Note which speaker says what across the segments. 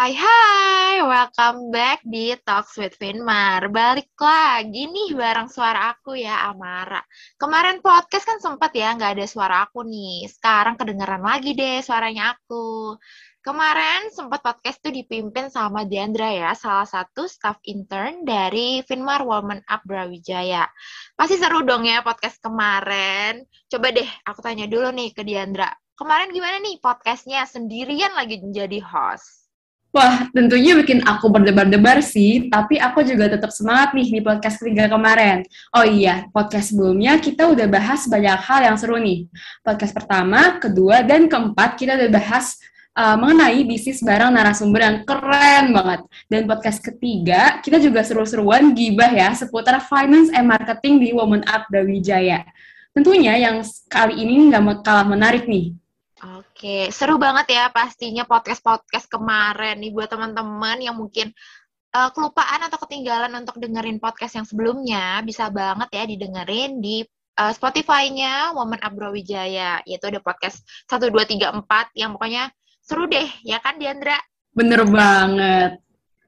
Speaker 1: Hai hai, welcome back di Talks with Finmar. Balik lagi nih bareng suara aku ya, Amara. Kemarin podcast kan sempat ya nggak ada suara aku nih. Sekarang kedengeran lagi deh suaranya aku. Kemarin sempat podcast tuh dipimpin sama Diandra ya, salah satu staff intern dari Finmar Woman Up Brawijaya. Pasti seru dong ya podcast kemarin. Coba deh aku tanya dulu nih ke Diandra. Kemarin gimana nih podcastnya sendirian lagi menjadi host?
Speaker 2: Wah, tentunya bikin aku berdebar-debar sih, tapi aku juga tetap semangat nih di podcast ketiga kemarin. Oh iya, podcast sebelumnya kita udah bahas banyak hal yang seru nih. Podcast pertama, kedua, dan keempat kita udah bahas uh, mengenai bisnis bareng narasumber yang keren banget. Dan podcast ketiga, kita juga seru-seruan gibah ya seputar finance and marketing di Woman Up Brawijaya. Tentunya yang kali ini nggak kalah menarik nih.
Speaker 1: Oke, seru banget ya pastinya podcast-podcast kemarin nih buat teman-teman yang mungkin uh, kelupaan atau ketinggalan untuk dengerin podcast yang sebelumnya, bisa banget ya didengerin di uh, Spotify-nya Woman Abro Wijaya, yaitu ada podcast 1, 2, 3, 4 yang pokoknya seru deh, ya kan Diandra?
Speaker 2: Bener banget.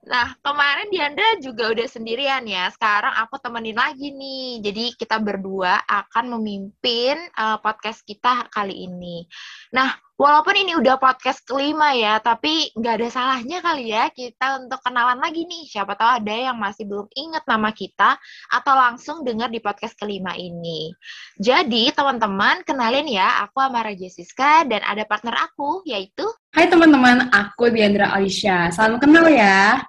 Speaker 1: Nah, kemarin Diandra juga udah sendirian ya. Sekarang aku temenin lagi nih. Jadi kita berdua akan memimpin uh, podcast kita kali ini. Nah, walaupun ini udah podcast kelima ya, tapi nggak ada salahnya kali ya kita untuk kenalan lagi nih. Siapa tahu ada yang masih belum inget nama kita atau langsung dengar di podcast kelima ini. Jadi, teman-teman, kenalin ya, aku Amara Jessica dan ada partner aku, yaitu...
Speaker 2: Hai teman-teman, aku Diandra Alicia. Salam kenal ya.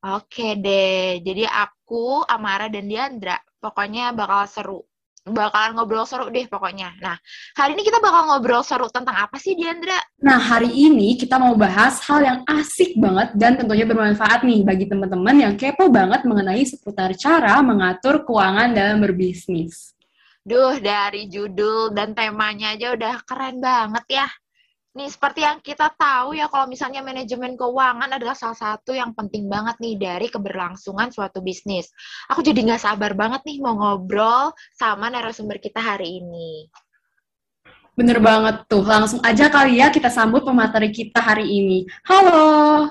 Speaker 1: Oke deh, jadi aku, Amara, dan Diandra pokoknya bakal seru. Bakalan ngobrol seru deh pokoknya. Nah, hari ini kita bakal ngobrol seru tentang apa sih Diandra?
Speaker 2: Nah, hari ini kita mau bahas hal yang asik banget dan tentunya bermanfaat nih bagi teman-teman yang kepo banget mengenai seputar cara mengatur keuangan dalam berbisnis.
Speaker 1: Duh, dari judul dan temanya aja udah keren banget ya. Nih, seperti yang kita tahu ya, kalau misalnya manajemen keuangan adalah salah satu yang penting banget nih dari keberlangsungan suatu bisnis. Aku jadi nggak sabar banget nih mau ngobrol sama narasumber kita hari ini.
Speaker 2: Bener banget tuh, langsung aja kali ya kita sambut pemateri kita hari ini. Halo!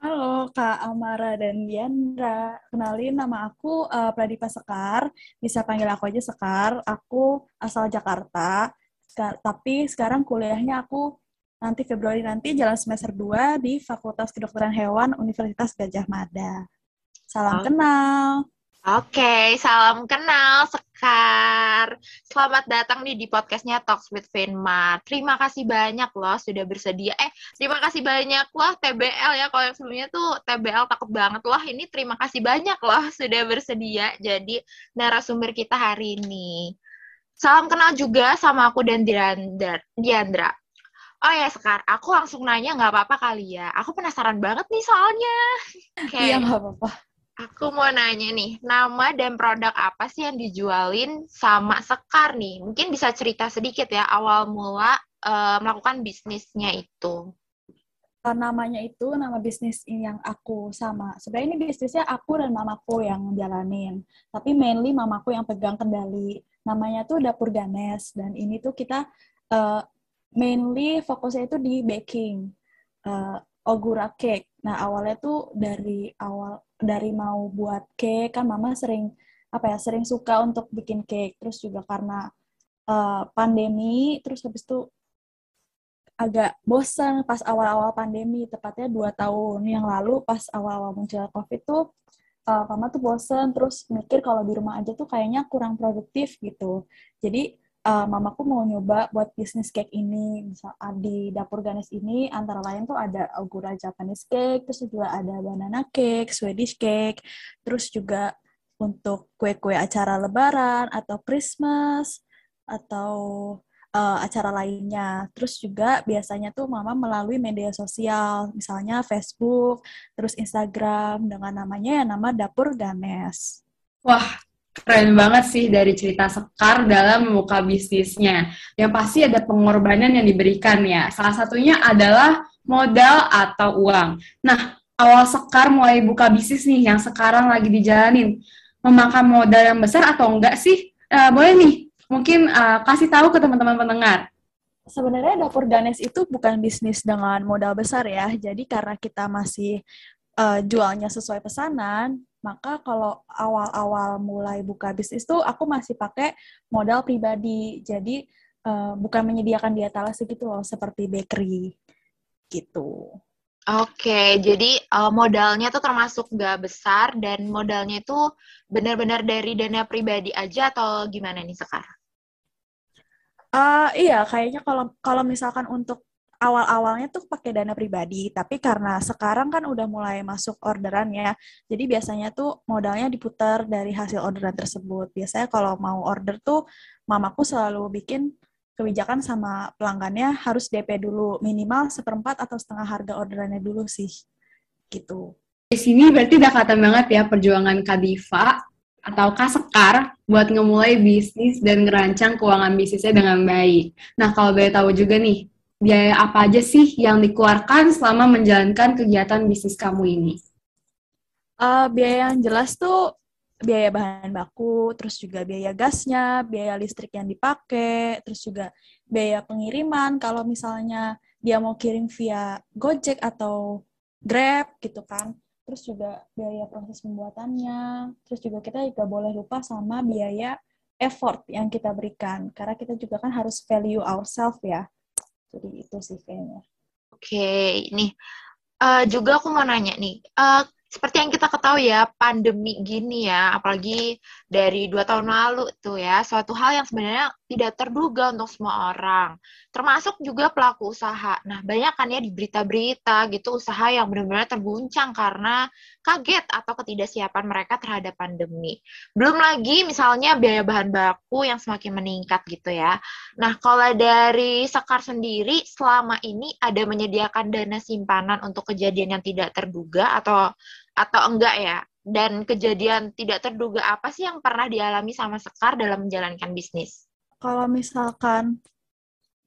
Speaker 3: Halo Kak Amara dan Diandra, kenalin nama aku uh, Pradipa Sekar, bisa panggil aku aja Sekar, aku asal Jakarta, tapi sekarang kuliahnya aku nanti Februari nanti jalan semester 2 di Fakultas Kedokteran Hewan Universitas Gajah Mada. Salam oh. kenal.
Speaker 1: Oke, okay, salam kenal Sekar. Selamat datang nih di podcastnya Talks with Finma. Terima kasih banyak loh sudah bersedia. Eh, terima kasih banyak loh TBL ya. Kalau yang sebelumnya tuh TBL takut banget loh. Ini terima kasih banyak loh sudah bersedia jadi narasumber kita hari ini. Salam kenal juga sama aku dan Diandra. Oh ya, Sekar, aku langsung nanya nggak apa-apa kali ya. Aku penasaran banget nih soalnya.
Speaker 3: Okay. Iya, nggak apa-apa.
Speaker 1: Aku mau nanya nih, nama dan produk apa sih yang dijualin sama Sekar nih? Mungkin bisa cerita sedikit ya, awal mula uh, melakukan bisnisnya itu.
Speaker 3: Eh, namanya itu nama bisnis yang aku sama. Sebenarnya ini bisnisnya aku dan mamaku yang jalanin. Tapi mainly mamaku yang pegang kendali namanya tuh dapur Ganes dan ini tuh kita uh, mainly fokusnya itu di baking uh, ogura cake. Nah awalnya tuh dari awal dari mau buat cake kan mama sering apa ya sering suka untuk bikin cake terus juga karena uh, pandemi terus habis itu agak bosan pas awal-awal pandemi tepatnya dua tahun yang lalu pas awal-awal muncul covid tuh uh, mama tuh bosen terus mikir kalau di rumah aja tuh kayaknya kurang produktif gitu. Jadi uh, mamaku mau nyoba buat bisnis cake ini. Misal uh, di dapur Ganes ini antara lain tuh ada Ogura Japanese cake terus juga ada banana cake Swedish cake terus juga untuk kue-kue acara lebaran atau Christmas atau uh, acara lainnya. Terus juga biasanya tuh mama melalui media sosial, misalnya Facebook, terus Instagram dengan namanya ya nama Dapur Ganes.
Speaker 2: Wah, keren banget sih dari cerita Sekar dalam membuka bisnisnya. Yang pasti ada pengorbanan yang diberikan ya. Salah satunya adalah modal atau uang. Nah, awal Sekar mulai buka bisnis nih yang sekarang lagi dijalanin. Memakan modal yang besar atau enggak sih? Uh, boleh nih mungkin uh, kasih tahu ke teman-teman pendengar.
Speaker 3: Sebenarnya dapur Ganes itu bukan bisnis dengan modal besar ya. Jadi karena kita masih uh, jualnya sesuai pesanan, maka kalau awal-awal mulai buka bisnis tuh aku masih pakai modal pribadi. Jadi uh, bukan menyediakan di etalase gitu loh, seperti bakery gitu.
Speaker 1: Oke, jadi uh, modalnya tuh termasuk nggak besar dan modalnya itu benar-benar dari dana pribadi aja atau gimana nih sekarang?
Speaker 3: Uh, iya, kayaknya kalau kalau misalkan untuk awal-awalnya tuh pakai dana pribadi, tapi karena sekarang kan udah mulai masuk orderan ya, jadi biasanya tuh modalnya diputar dari hasil orderan tersebut. Biasanya kalau mau order tuh mamaku selalu bikin kebijakan sama pelanggannya harus DP dulu minimal seperempat atau setengah harga orderannya dulu sih gitu.
Speaker 2: Di sini berarti udah kelihatan banget ya perjuangan Kadifa atau Kak Sekar buat ngemulai bisnis dan ngerancang keuangan bisnisnya dengan baik. Nah, kalau boleh tahu juga nih, biaya apa aja sih yang dikeluarkan selama menjalankan kegiatan bisnis kamu ini?
Speaker 3: Uh, biaya yang jelas tuh biaya bahan baku, terus juga biaya gasnya, biaya listrik yang dipakai, terus juga biaya pengiriman. Kalau misalnya dia mau kirim via Gojek atau Grab gitu kan. Terus juga biaya proses pembuatannya. Terus juga kita juga boleh lupa sama biaya effort yang kita berikan. Karena kita juga kan harus value ourselves ya. Jadi itu sih kayaknya.
Speaker 1: Oke, okay, ini uh, juga aku mau nanya nih. Uh, seperti yang kita ketahui ya, pandemi gini ya, apalagi dari dua tahun lalu tuh ya, suatu hal yang sebenarnya tidak terduga untuk semua orang, termasuk juga pelaku usaha. Nah, banyak kan ya di berita-berita gitu usaha yang benar-benar terguncang karena kaget atau ketidaksiapan mereka terhadap pandemi. Belum lagi misalnya biaya bahan baku yang semakin meningkat gitu ya. Nah, kalau dari Sekar sendiri selama ini ada menyediakan dana simpanan untuk kejadian yang tidak terduga atau atau enggak ya? Dan kejadian tidak terduga apa sih yang pernah dialami sama Sekar dalam menjalankan bisnis?
Speaker 3: Kalau misalkan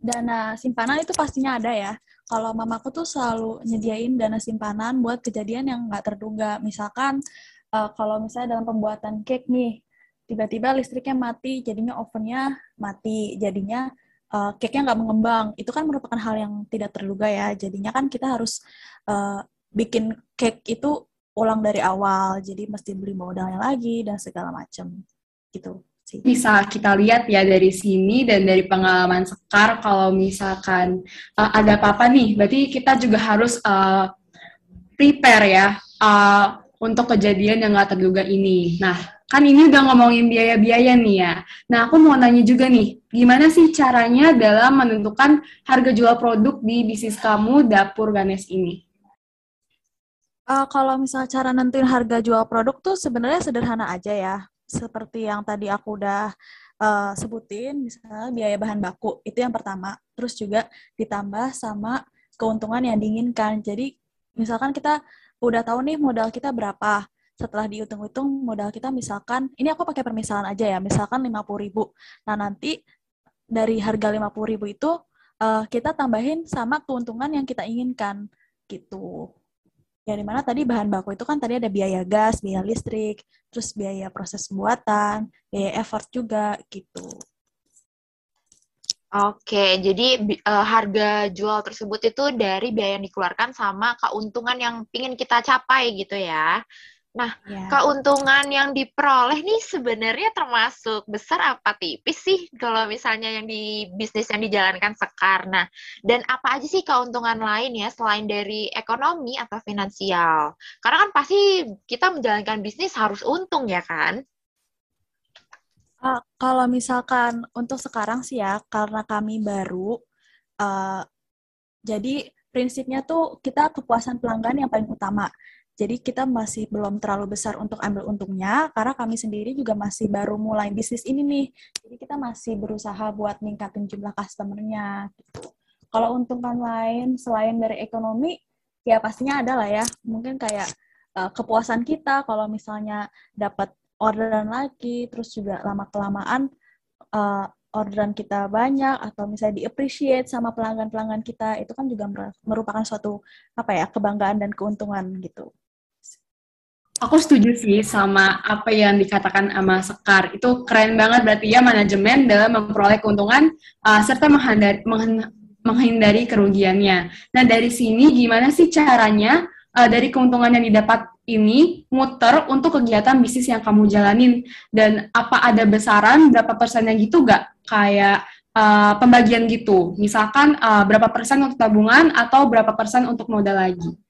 Speaker 3: dana simpanan itu pastinya ada ya. Kalau mamaku tuh selalu nyediain dana simpanan buat kejadian yang nggak terduga. Misalkan uh, kalau misalnya dalam pembuatan cake nih, tiba-tiba listriknya mati, jadinya ovennya mati, jadinya uh, cake-nya nggak mengembang. Itu kan merupakan hal yang tidak terduga ya. Jadinya kan kita harus uh, bikin cake itu ulang dari awal, jadi mesti beli modalnya lagi dan segala macam gitu.
Speaker 2: Bisa kita lihat ya dari sini dan dari pengalaman Sekar kalau misalkan uh, ada apa-apa nih, berarti kita juga harus uh, prepare ya uh, untuk kejadian yang nggak terduga ini. Nah, kan ini udah ngomongin biaya-biaya nih ya. Nah, aku mau nanya juga nih, gimana sih caranya dalam menentukan harga jual produk di bisnis kamu Dapur Ganes ini?
Speaker 3: Uh, kalau misalnya cara nentuin harga jual produk tuh sebenarnya sederhana aja ya. Seperti yang tadi aku udah uh, sebutin, misalnya biaya bahan baku, itu yang pertama. Terus juga ditambah sama keuntungan yang diinginkan. Jadi misalkan kita udah tahu nih modal kita berapa. Setelah dihitung-hitung modal kita misalkan, ini aku pakai permisalan aja ya, misalkan 50 ribu. Nah nanti dari harga 50 ribu itu uh, kita tambahin sama keuntungan yang kita inginkan gitu yang di mana tadi bahan baku itu kan tadi ada biaya gas, biaya listrik, terus biaya proses pembuatan, biaya effort juga gitu.
Speaker 1: Oke, jadi uh, harga jual tersebut itu dari biaya yang dikeluarkan sama keuntungan yang ingin kita capai gitu ya. Nah, ya. keuntungan yang diperoleh nih sebenarnya termasuk besar apa tipis sih kalau misalnya yang di bisnis yang dijalankan Sekar. Nah, dan apa aja sih keuntungan lain ya selain dari ekonomi atau finansial? Karena kan pasti kita menjalankan bisnis harus untung ya kan?
Speaker 3: Uh, kalau misalkan untuk sekarang sih ya, karena kami baru, uh, jadi prinsipnya tuh kita kepuasan pelanggan yang paling utama. Jadi kita masih belum terlalu besar untuk ambil untungnya karena kami sendiri juga masih baru mulai bisnis ini nih. Jadi kita masih berusaha buat ningkatin jumlah customernya. Kalau untungan lain selain dari ekonomi, ya pastinya ada lah ya. Mungkin kayak uh, kepuasan kita kalau misalnya dapat orderan lagi, terus juga lama kelamaan uh, orderan kita banyak atau misalnya di-appreciate sama pelanggan-pelanggan kita, itu kan juga merupakan suatu apa ya kebanggaan dan keuntungan gitu.
Speaker 2: Aku setuju sih sama apa yang dikatakan sama Sekar. Itu keren banget berarti ya manajemen dalam memperoleh keuntungan uh, serta menghindari, menghindari kerugiannya. Nah, dari sini gimana sih caranya uh, dari keuntungan yang didapat ini muter untuk kegiatan bisnis yang kamu jalanin dan apa ada besaran berapa persennya gitu gak kayak uh, pembagian gitu misalkan uh, berapa persen untuk tabungan atau berapa persen untuk modal lagi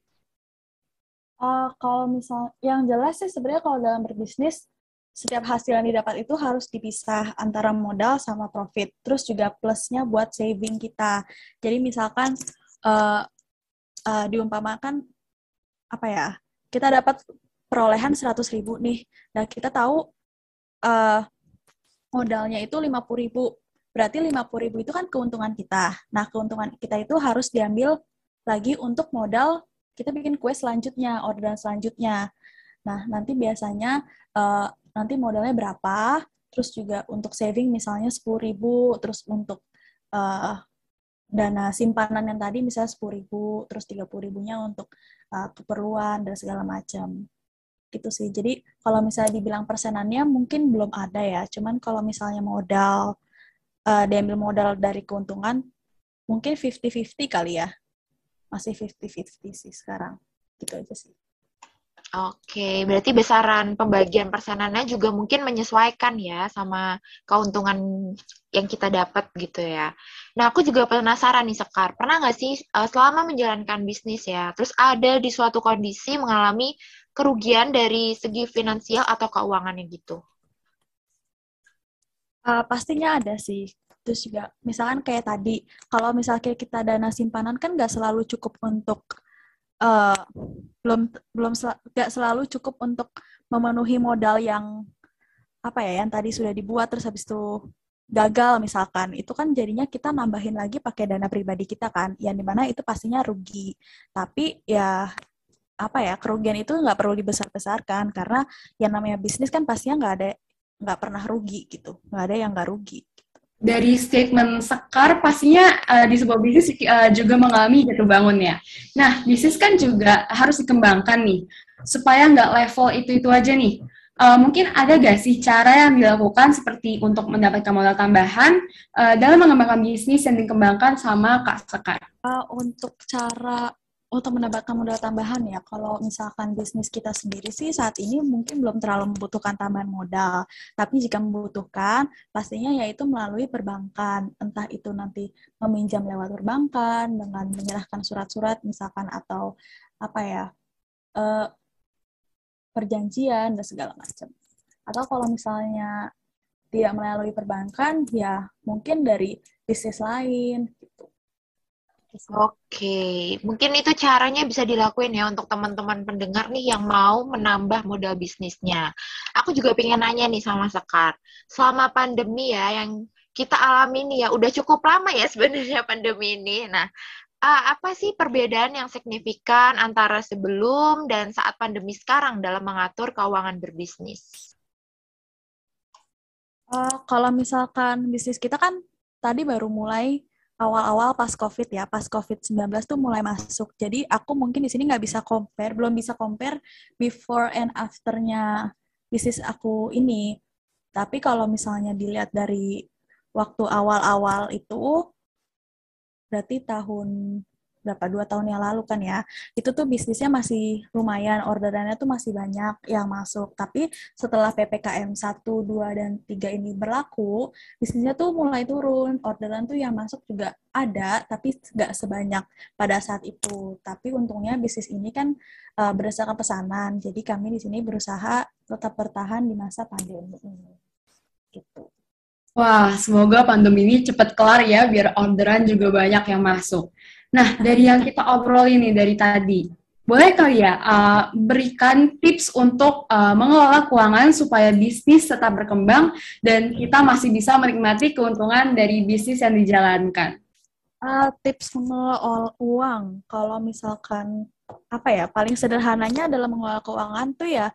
Speaker 3: uh, kalau misal yang jelas sih sebenarnya kalau dalam berbisnis setiap hasil yang didapat itu harus dipisah antara modal sama profit terus juga plusnya buat saving kita jadi misalkan uh, uh, diumpamakan apa ya kita dapat perolehan 100 ribu nih. Nah, kita tahu uh, modalnya itu 50 ribu. Berarti 50 ribu itu kan keuntungan kita. Nah, keuntungan kita itu harus diambil lagi untuk modal kita bikin kue selanjutnya, orderan selanjutnya. Nah, nanti biasanya uh, nanti modalnya berapa, terus juga untuk saving misalnya 10 ribu, terus untuk uh, dana simpanan yang tadi misalnya sepuluh ribu terus tiga puluh ribunya untuk uh, keperluan dan segala macam. Gitu sih. Jadi kalau misalnya dibilang persenannya mungkin belum ada ya. Cuman kalau misalnya modal uh, diambil modal dari keuntungan mungkin 50-50 kali ya masih 50-50 sih sekarang gitu aja sih
Speaker 1: Oke, berarti besaran pembagian persenannya juga mungkin menyesuaikan ya sama keuntungan yang kita dapat gitu ya. Nah, aku juga penasaran nih Sekar, pernah nggak sih uh, selama menjalankan bisnis ya, terus ada di suatu kondisi mengalami kerugian dari segi finansial atau keuangannya gitu?
Speaker 3: Uh, pastinya ada sih. Terus juga misalkan kayak tadi, kalau misalnya kita dana simpanan kan nggak selalu cukup untuk uh, belum belum sel gak selalu cukup untuk memenuhi modal yang apa ya yang tadi sudah dibuat terus habis itu gagal misalkan. Itu kan jadinya kita nambahin lagi pakai dana pribadi kita kan yang di mana itu pastinya rugi. Tapi ya apa ya kerugian itu nggak perlu dibesar-besarkan karena yang namanya bisnis kan pastinya nggak ada nggak pernah rugi gitu. Nggak ada yang nggak rugi
Speaker 2: dari statement Sekar pastinya uh, di sebuah bisnis uh, juga mengalami jatuh bangun ya. Nah, bisnis kan juga harus dikembangkan nih, supaya nggak level itu-itu aja nih. Uh, mungkin ada gak sih cara yang dilakukan seperti untuk mendapatkan modal tambahan uh, dalam mengembangkan bisnis yang dikembangkan sama Kak Sekar?
Speaker 3: Uh, untuk cara untuk mendapatkan modal tambahan ya, kalau misalkan bisnis kita sendiri sih saat ini mungkin belum terlalu membutuhkan tambahan modal. Tapi jika membutuhkan, pastinya yaitu melalui perbankan. Entah itu nanti meminjam lewat perbankan dengan menyerahkan surat-surat misalkan atau apa ya, eh, perjanjian dan segala macam. Atau kalau misalnya tidak melalui perbankan, ya mungkin dari bisnis lain gitu.
Speaker 1: Oke, mungkin itu caranya bisa dilakuin ya untuk teman-teman pendengar nih yang mau menambah modal bisnisnya. Aku juga pengen nanya nih sama Sekar, selama pandemi ya yang kita alami nih ya udah cukup lama ya sebenarnya pandemi ini. Nah, apa sih perbedaan yang signifikan antara sebelum dan saat pandemi sekarang dalam mengatur keuangan berbisnis?
Speaker 3: Uh, kalau misalkan bisnis kita kan tadi baru mulai awal-awal pas COVID ya, pas COVID-19 tuh mulai masuk. Jadi aku mungkin di sini nggak bisa compare, belum bisa compare before and after-nya bisnis aku ini. Tapi kalau misalnya dilihat dari waktu awal-awal itu, berarti tahun berapa dua tahun yang lalu kan ya itu tuh bisnisnya masih lumayan orderannya tuh masih banyak yang masuk. Tapi setelah ppkm 1, 2, dan 3 ini berlaku bisnisnya tuh mulai turun orderan tuh yang masuk juga ada tapi nggak sebanyak pada saat itu. Tapi untungnya bisnis ini kan uh, berdasarkan pesanan jadi kami di sini berusaha tetap bertahan di masa pandemi ini. Gitu.
Speaker 2: Wah, semoga pandemi ini cepat kelar ya, biar orderan juga banyak yang masuk. Nah, dari yang kita obrol ini dari tadi, boleh kali ya uh, berikan tips untuk uh, mengelola keuangan supaya bisnis tetap berkembang dan kita masih bisa menikmati keuntungan dari bisnis yang dijalankan.
Speaker 3: Uh, tips mengelola uang, kalau misalkan apa ya, paling sederhananya dalam mengelola keuangan tuh ya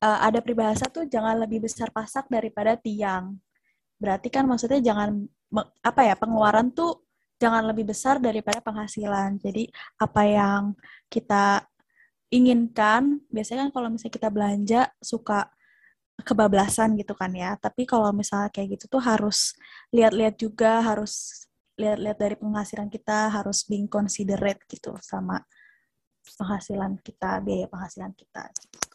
Speaker 3: uh, ada peribahasa tuh jangan lebih besar pasak daripada tiang. Berarti kan maksudnya jangan apa ya pengeluaran tuh jangan lebih besar daripada penghasilan. Jadi apa yang kita inginkan, biasanya kan kalau misalnya kita belanja suka kebablasan gitu kan ya. Tapi kalau misalnya kayak gitu tuh harus lihat-lihat juga, harus lihat-lihat dari penghasilan kita harus being considerate gitu sama penghasilan kita, biaya penghasilan kita. Gitu.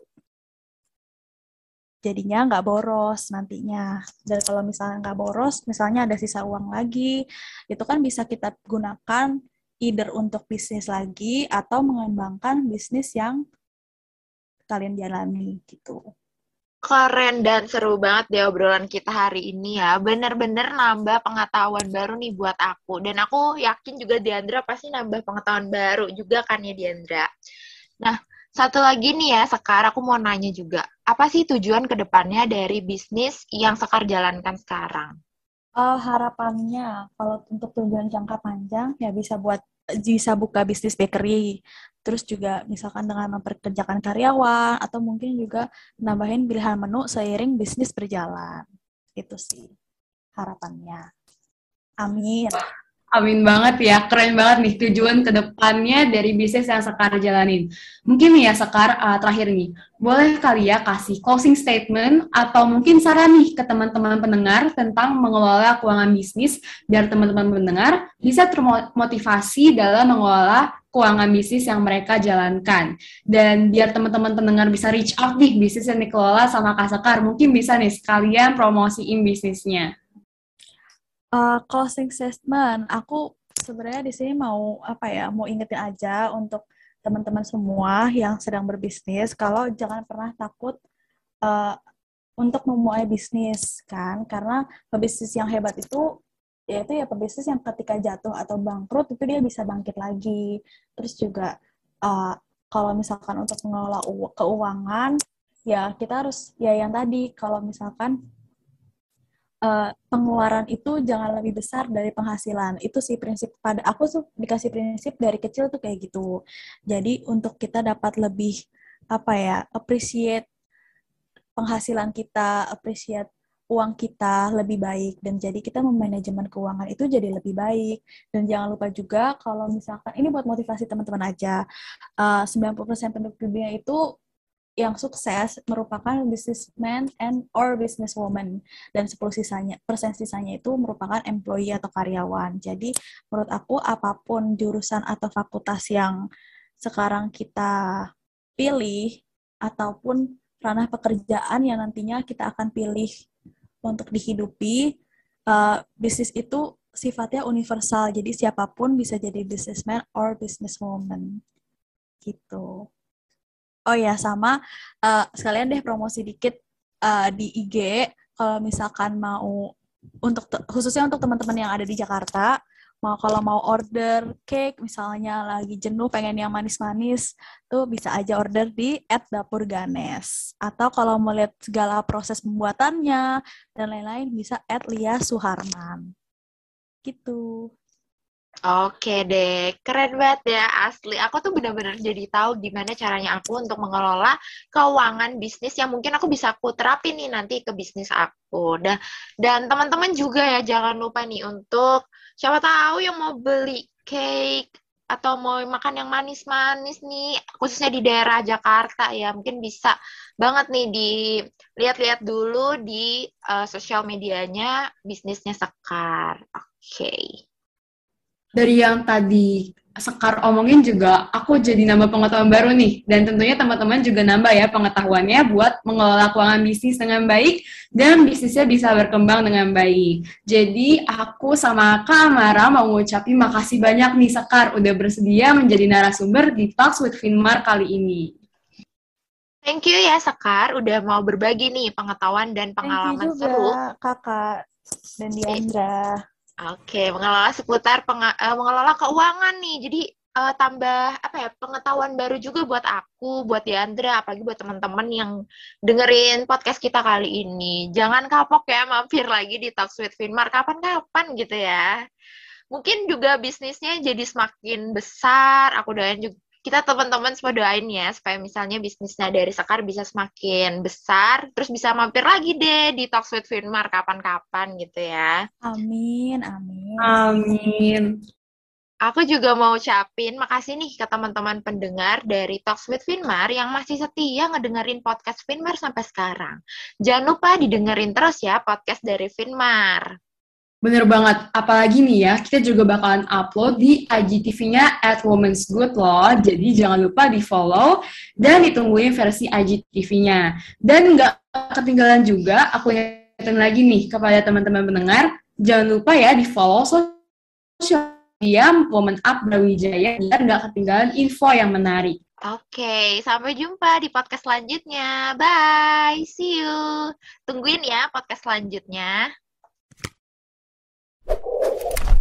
Speaker 3: Jadinya nggak boros nantinya. Dan kalau misalnya nggak boros, misalnya ada sisa uang lagi, itu kan bisa kita gunakan either untuk bisnis lagi atau mengembangkan bisnis yang kalian jalani gitu.
Speaker 1: Keren dan seru banget deh obrolan kita hari ini ya. Bener-bener nambah pengetahuan baru nih buat aku. Dan aku yakin juga Diandra pasti nambah pengetahuan baru juga kan ya Diandra. Nah, satu lagi nih ya, Sekar, aku mau nanya juga. Apa sih tujuan ke depannya dari bisnis yang Sekar jalankan sekarang?
Speaker 3: Uh, harapannya, kalau untuk tujuan jangka panjang, ya bisa buat bisa buka bisnis bakery terus juga misalkan dengan memperkerjakan karyawan atau mungkin juga nambahin pilihan menu seiring bisnis berjalan. Itu sih harapannya. Amin.
Speaker 2: Amin banget ya, keren banget nih tujuan ke depannya dari bisnis yang Sekar jalanin. Mungkin nih ya Sekar, uh, terakhir nih, boleh kali ya kasih closing statement atau mungkin saran nih ke teman-teman pendengar tentang mengelola keuangan bisnis biar teman-teman pendengar bisa termotivasi dalam mengelola keuangan bisnis yang mereka jalankan. Dan biar teman-teman pendengar bisa reach out nih bisnis yang dikelola sama Kak Sekar, mungkin bisa nih sekalian promosiin bisnisnya.
Speaker 3: Uh, closing statement, aku sebenarnya di sini mau apa ya, mau ingetin aja untuk teman-teman semua yang sedang berbisnis, kalau jangan pernah takut uh, untuk memulai bisnis kan, karena pebisnis yang hebat itu yaitu ya pebisnis yang ketika jatuh atau bangkrut itu dia bisa bangkit lagi. Terus juga uh, kalau misalkan untuk mengelola keuangan, ya kita harus ya yang tadi kalau misalkan uh, pengeluaran itu jangan lebih besar dari penghasilan. Itu sih prinsip pada aku tuh dikasih prinsip dari kecil tuh kayak gitu. Jadi untuk kita dapat lebih apa ya, appreciate penghasilan kita, appreciate uang kita lebih baik dan jadi kita memanajemen keuangan itu jadi lebih baik dan jangan lupa juga kalau misalkan ini buat motivasi teman-teman aja uh, 90% penduduk dunia itu yang sukses merupakan businessman and or businesswoman dan 10 sisanya persen sisanya itu merupakan employee atau karyawan. Jadi menurut aku apa pun jurusan atau fakultas yang sekarang kita pilih ataupun ranah pekerjaan yang nantinya kita akan pilih untuk dihidupi, uh, bisnis itu sifatnya universal. Jadi siapa pun bisa jadi businessman or businesswoman. Gitu. Oh ya, sama uh, sekalian deh promosi dikit uh, di IG kalau misalkan mau untuk khususnya untuk teman-teman yang ada di Jakarta, mau kalau mau order cake misalnya lagi jenuh pengen yang manis-manis tuh bisa aja order di @dapurganes atau kalau mau lihat segala proses pembuatannya dan lain-lain bisa @lia suharman. Gitu
Speaker 1: Oke deh, keren banget ya asli. Aku tuh benar-benar jadi tahu gimana caranya aku untuk mengelola keuangan bisnis yang mungkin aku bisa aku terapin nih nanti ke bisnis aku. Dan dan teman-teman juga ya jangan lupa nih untuk siapa tahu yang mau beli cake atau mau makan yang manis-manis nih, khususnya di daerah Jakarta ya, mungkin bisa banget nih dilihat-lihat dulu di uh, sosial medianya bisnisnya Sekar. Oke. Okay
Speaker 2: dari yang tadi Sekar omongin juga aku jadi nambah pengetahuan baru nih dan tentunya teman-teman juga nambah ya pengetahuannya buat mengelola keuangan bisnis dengan baik dan bisnisnya bisa berkembang dengan baik. Jadi aku sama Kak Amara mau ngucapin makasih banyak nih Sekar udah bersedia menjadi narasumber di Talks with Finmar kali ini.
Speaker 1: Thank you ya Sekar udah mau berbagi nih pengetahuan dan pengalaman
Speaker 3: Thank you juga, seru. Kakak dan Diandra.
Speaker 1: Oke, mengelola seputar penga uh, mengelola keuangan nih. Jadi uh, tambah apa ya pengetahuan baru juga buat aku, buat Diandra, apalagi buat teman-teman yang dengerin podcast kita kali ini. Jangan kapok ya mampir lagi di Talk with Finmar kapan-kapan gitu ya. Mungkin juga bisnisnya jadi semakin besar. Aku doain juga kita teman-teman semua doain ya supaya misalnya bisnisnya dari Sekar bisa semakin besar, terus bisa mampir lagi deh di Talks with Finmar kapan-kapan gitu ya.
Speaker 3: Amin, amin.
Speaker 2: Amin.
Speaker 1: Aku juga mau ucapin makasih nih ke teman-teman pendengar dari Talks with Finmar yang masih setia ngedengerin podcast Finmar sampai sekarang. Jangan lupa didengerin terus ya podcast dari Finmar.
Speaker 2: Bener banget, apalagi nih ya, kita juga bakalan upload di IGTV-nya at Women's Good loh, jadi jangan lupa di follow dan ditungguin versi IGTV-nya. Dan nggak ketinggalan juga, aku ingetin lagi nih kepada teman-teman pendengar, jangan lupa ya di follow sosial media Women Up Brawijaya biar nggak ketinggalan info yang menarik.
Speaker 1: Oke, sampai jumpa di podcast selanjutnya. Bye, see you. Tungguin ya podcast selanjutnya. Thank you.